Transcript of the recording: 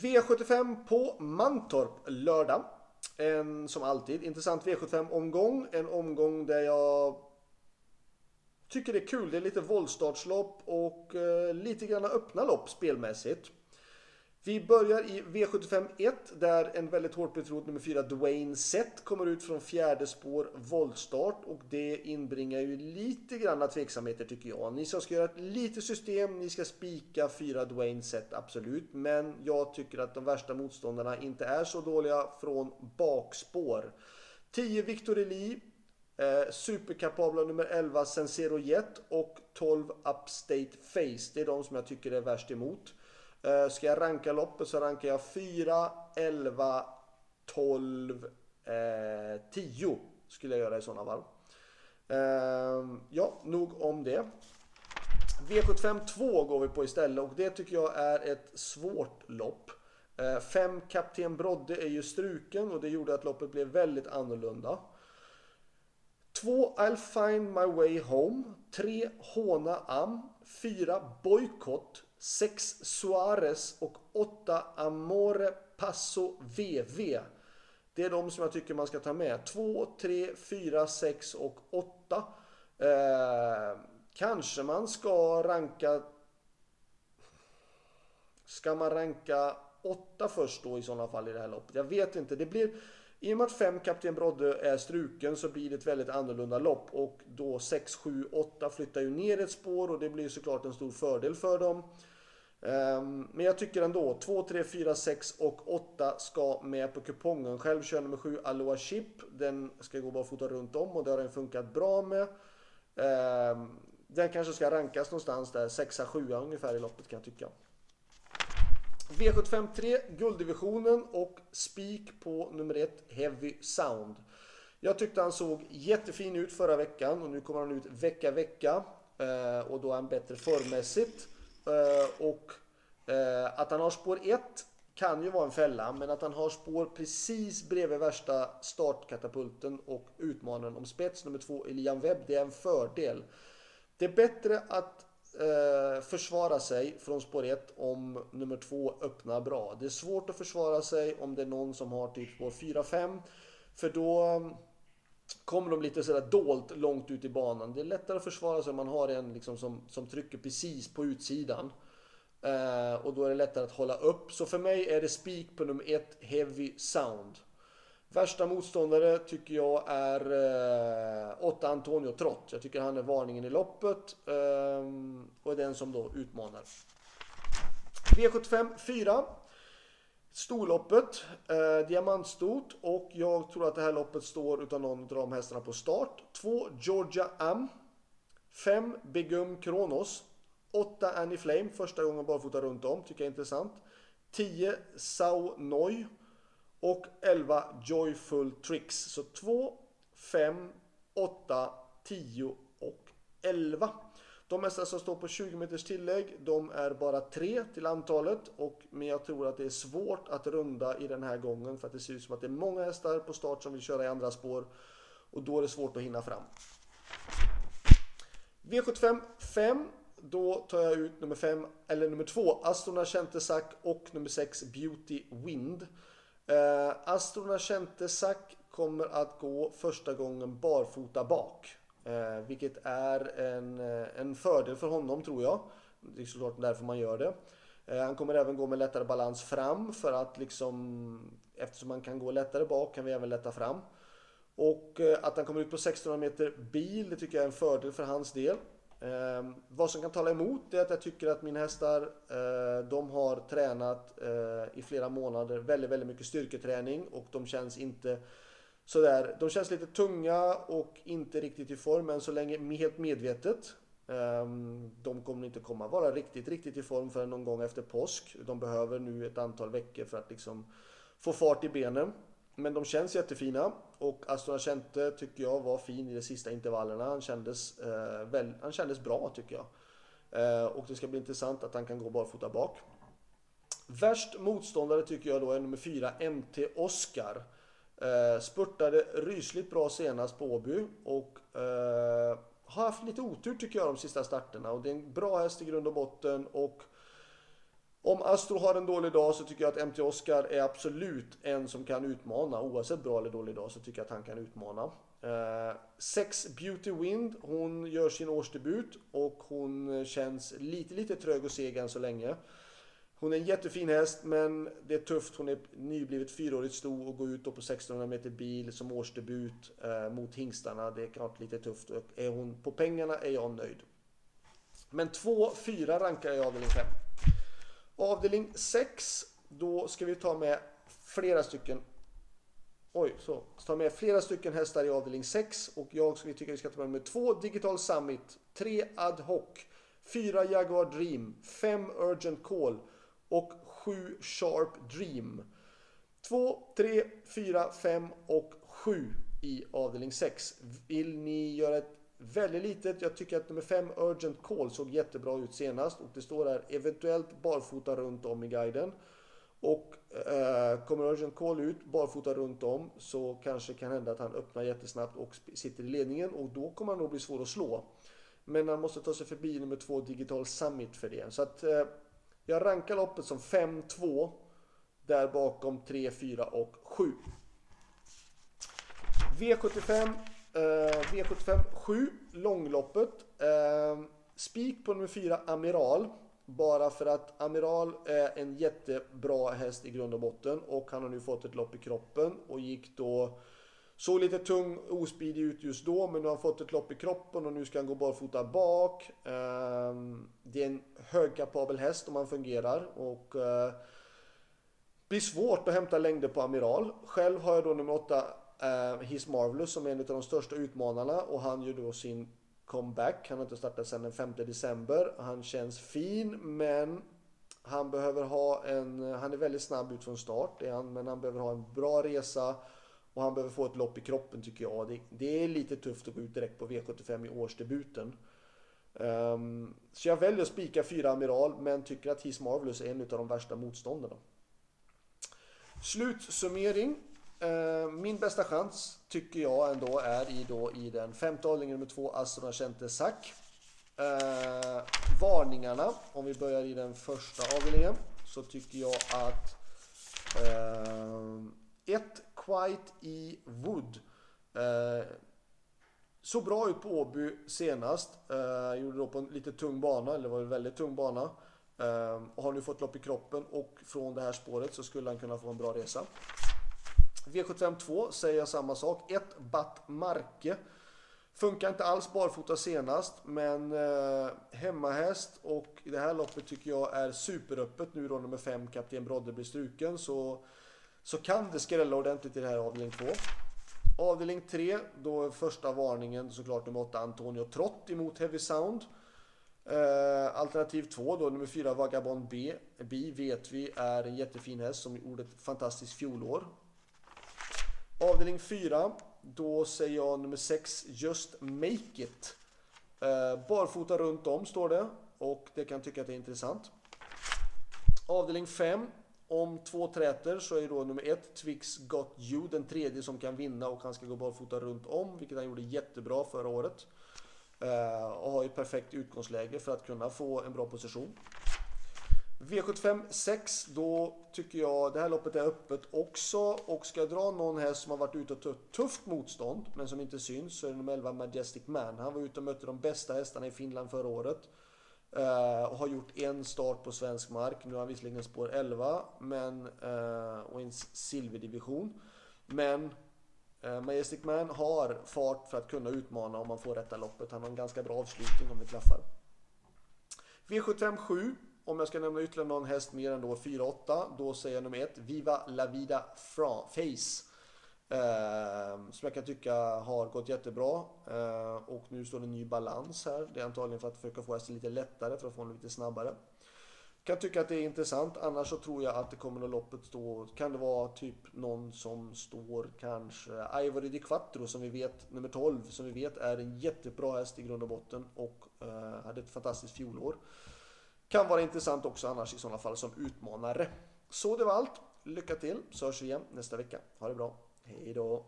V75 på Mantorp lördag. En som alltid intressant V75-omgång. En omgång där jag tycker det är kul. Det är lite våldstartslopp och eh, lite grann öppna lopp spelmässigt. Vi börjar i V75 1 där en väldigt hårt betrodd nummer 4 Dwayne Sett kommer ut från fjärde spår voltstart och det inbringar ju lite granna tveksamheter tycker jag. Ni ska göra ett litet system, ni ska spika 4 Dwayne Sett absolut, men jag tycker att de värsta motståndarna inte är så dåliga från bakspår. 10 Victor Elie, eh, superkapabla nummer 11 Sensero Jet och 12 Upstate Face. Det är de som jag tycker är värst emot. Eh, ska jag ranka loppet så rankar jag 4, 11, 12, 10 skulle jag göra i sådana fall. Ehm, ja, nog om det. V75 2 går vi på istället och det tycker jag är ett svårt lopp. Eh, 5 Kapten Brodde är ju struken och det gjorde att loppet blev väldigt annorlunda. 2 I'll find my way home. 3 Håna Am. 4 Boykott. 6 Suarez och 8 Amore Passo VV. Det är de som jag tycker man ska ta med. 2, 3, 4, 6 och 8. Eh, kanske man ska ranka... Ska man ranka 8 först då i sådana fall i det här loppet? Jag vet inte. Det blir... I och med att 5 Kapten Brodde är struken så blir det ett väldigt annorlunda lopp och då 6, 7, 8 flyttar ju ner ett spår och det blir såklart en stor fördel för dem. Ehm, men jag tycker ändå 2, 3, 4, 6 och 8 ska med på kupongen. Själv kör nummer 7 Aloha Chip. Den ska gå bara fota runt om och det har den funkat bra med. Ehm, den kanske ska rankas någonstans där 6, 7 ungefär i loppet kan jag tycka. V75 3 gulddivisionen och spik på nummer 1 Heavy Sound. Jag tyckte han såg jättefin ut förra veckan och nu kommer han ut vecka vecka eh, och då är han bättre formmässigt. Eh, och eh, att han har spår 1 kan ju vara en fälla, men att han har spår precis bredvid värsta startkatapulten och utmanaren om spets nummer 2 Elian Webb, det är en fördel. Det är bättre att eh, försvara sig från spår 1 om nummer 2 öppnar bra. Det är svårt att försvara sig om det är någon som har typ spår 4-5. För då mm, kommer de lite sådär dolt långt ut i banan. Det är lättare att försvara sig om man har en liksom som, som trycker precis på utsidan. Eh, och då är det lättare att hålla upp. Så för mig är det spik på nummer 1, Heavy Sound. Värsta motståndare tycker jag är eh, 8 Antonio Trott. Jag tycker han är varningen i loppet eh, och är den som då utmanar. V75 4. Storloppet, eh, diamantstort och jag tror att det här loppet står utan någon av de hästarna på start. 2 Georgia Am. 5 Begum Kronos. 8 Annie Flame, första gången barfota runt om, tycker jag är intressant. 10 Sao Noi. Och 11 Joyful Tricks. Så 2, 5, 8, 10 och 11. De hästar som står på 20 meters tillägg, de är bara tre till antalet. Och, men jag tror att det är svårt att runda i den här gången för att det ser ut som att det är många hästar på start som vill köra i andra spår. Och då är det svårt att hinna fram. V75 5. Då tar jag ut nummer 5, eller nummer 2, Astona Kentesak och nummer 6 Beauty Wind. Eh, Astrona Centesac kommer att gå första gången barfota bak. Eh, vilket är en, eh, en fördel för honom tror jag. Det är såklart därför man gör det. Eh, han kommer även gå med lättare balans fram för att liksom eftersom man kan gå lättare bak kan vi även lätta fram. Och eh, att han kommer ut på 1600 meter bil, det tycker jag är en fördel för hans del. Eh, vad som kan tala emot är att jag tycker att mina hästar, eh, de har tränat eh, i flera månader väldigt, väldigt mycket styrketräning och de känns inte sådär. De känns lite tunga och inte riktigt i form än så länge helt medvetet. Ehm, de kommer inte komma vara riktigt, riktigt i form förrän någon gång efter påsk. De behöver nu ett antal veckor för att liksom få fart i benen. Men de känns jättefina och Aston Ashente tycker jag var fin i de sista intervallerna. Han kändes, eh, väl, han kändes bra tycker jag. Eh, och det ska bli intressant att han kan gå barfota bak. Värst motståndare tycker jag då är nummer 4 MT Oscar. Eh, spurtade rysligt bra senast på Åby och eh, har haft lite otur tycker jag de sista starterna. Och det är en bra häst i grund och botten och om Astro har en dålig dag så tycker jag att MT Oscar är absolut en som kan utmana. Oavsett bra eller dålig dag så tycker jag att han kan utmana. Eh, 6 uh, Beauty Wind, hon gör sin årsdebut och hon känns lite, lite trög och seg än så länge. Hon är en jättefin häst men det är tufft. Hon är nyblivet fyraårigt sto och går ut på 1600 meter bil som årsdebut eh, mot hingstarna. Det är klart lite tufft. Och är hon på pengarna är jag nöjd. Men 2-4 rankar jag i avdelning 5. Avdelning 6, då ska vi ta med flera stycken Oj, så. Ta med flera stycken hästar i avdelning 6 och jag skulle tycka tycker vi ska ta med, nummer 2 Digital Summit, 3 Ad Hoc, 4 Jaguar Dream, 5 Urgent Call och 7 Sharp Dream. 2, 3, 4, 5 och 7 i avdelning 6. Vill ni göra ett väldigt litet, jag tycker att nummer 5 Urgent Call såg jättebra ut senast och det står här eventuellt barfota runt om i guiden. Och eh, kommer Urgent Call ut barfota runt om så kanske kan hända att han öppnar jättesnabbt och sitter i ledningen och då kommer han nog bli svår att slå. Men han måste ta sig förbi nummer 2 Digital Summit för det. Så att eh, jag rankar loppet som 5-2. Där bakom 3, 4 och 7. V75, Eh, V75 7, långloppet. Eh, spik på nummer 4, Amiral. Bara för att Amiral är en jättebra häst i grund och botten och han har nu fått ett lopp i kroppen och gick då Såg lite tung ospidig ut just då men nu har han fått ett lopp i kroppen och nu ska han gå barfota bak. Ehm, det är en högkapabel häst om han fungerar och eh, blir svårt att hämta längder på Amiral. Själv har jag då nummer 8 Eh, uh, His Marvelous som är en av de största utmanarna och han gör då sin comeback. Han har inte startat sedan den 5 december. Han känns fin men han behöver ha en, han är väldigt snabb ut från start, är han, men han behöver ha en bra resa och han behöver få ett lopp i kroppen tycker jag. Det, det är lite tufft att gå ut direkt på V75 i årsdebuten. Um, så jag väljer att spika fyra Amiral men tycker att His Marvelous är en av de värsta motståndarna. Slutsummering. Eh, min bästa chans tycker jag ändå är i, då, i den femte avdelningen nummer två Astra Kente Sack. Eh, varningarna, om vi börjar i den första avdelningen, så tycker jag att uh, ett Quite i Wood. Eh, såg bra ut på Åby senast. Eh, gjorde då på en lite tung bana, eller var en väldigt tung bana. Eh, har nu fått lopp i kroppen och från det här spåret så skulle han kunna få en bra resa. V75 2 säger jag samma sak. 1 Batt Marke. Funkar inte alls barfota senast, men eh, hemmahäst och i det här loppet tycker jag är superöppet nu då nummer 5 Kapten Brodde blir struken. Så så kan det skrälla ordentligt i det här avdelning 2. Avdelning 3, då är första varningen såklart nummer 8 Antonio Trott emot Heavy Sound. Eh, alternativ 2 då, nummer 4 Vagabond B. B vet vi är en jättefin häst som gjorde ett fantastiskt fjolår. Avdelning 4, då säger jag nummer 6 Just Make It. Eh, barfota runt om står det och det kan tycka att det är intressant. Avdelning 5, om två träter så är då nummer 1, Twix Got You den tredje som kan vinna och han ska gå barfota runt om, vilket han gjorde jättebra förra året. Uh, och har ju perfekt utgångsläge för att kunna få en bra position. V75 6, då tycker jag det här loppet är öppet också och ska jag dra någon häst som har varit ute och tufft motstånd men som inte syns så är det nummer 11 Majestic Man. Han var ute och mötte de bästa hästarna i Finland förra året. Eh, och har gjort en start på svensk mark. Nu har han visserligen spår 11 men, eh, och en silverdivision. Men eh, Majestic Man har fart för att kunna utmana om man får rätta loppet. Han har en ganska bra avslutning om det klaffar. V75 7. Om jag ska nämna ytterligare någon häst mer än då 4-8. Då säger jag nummer 1. Viva La Vida Face. Eh, som jag kan tycka har gått jättebra. Eh, och nu står det en ny balans här. Det är antagligen för att försöka få hästen lite lättare för att få den lite snabbare. Kan tycka att det är intressant. Annars så tror jag att det kommer att loppet stå. Kan det vara typ någon som står kanske Ivory Di Quattro som vi vet, nummer 12, som vi vet är en jättebra häst i grund och botten och eh, hade ett fantastiskt fjolår. Kan vara intressant också annars i sådana fall som utmanare. Så det var allt. Lycka till så hörs vi igen nästa vecka. Ha det bra. Hej då!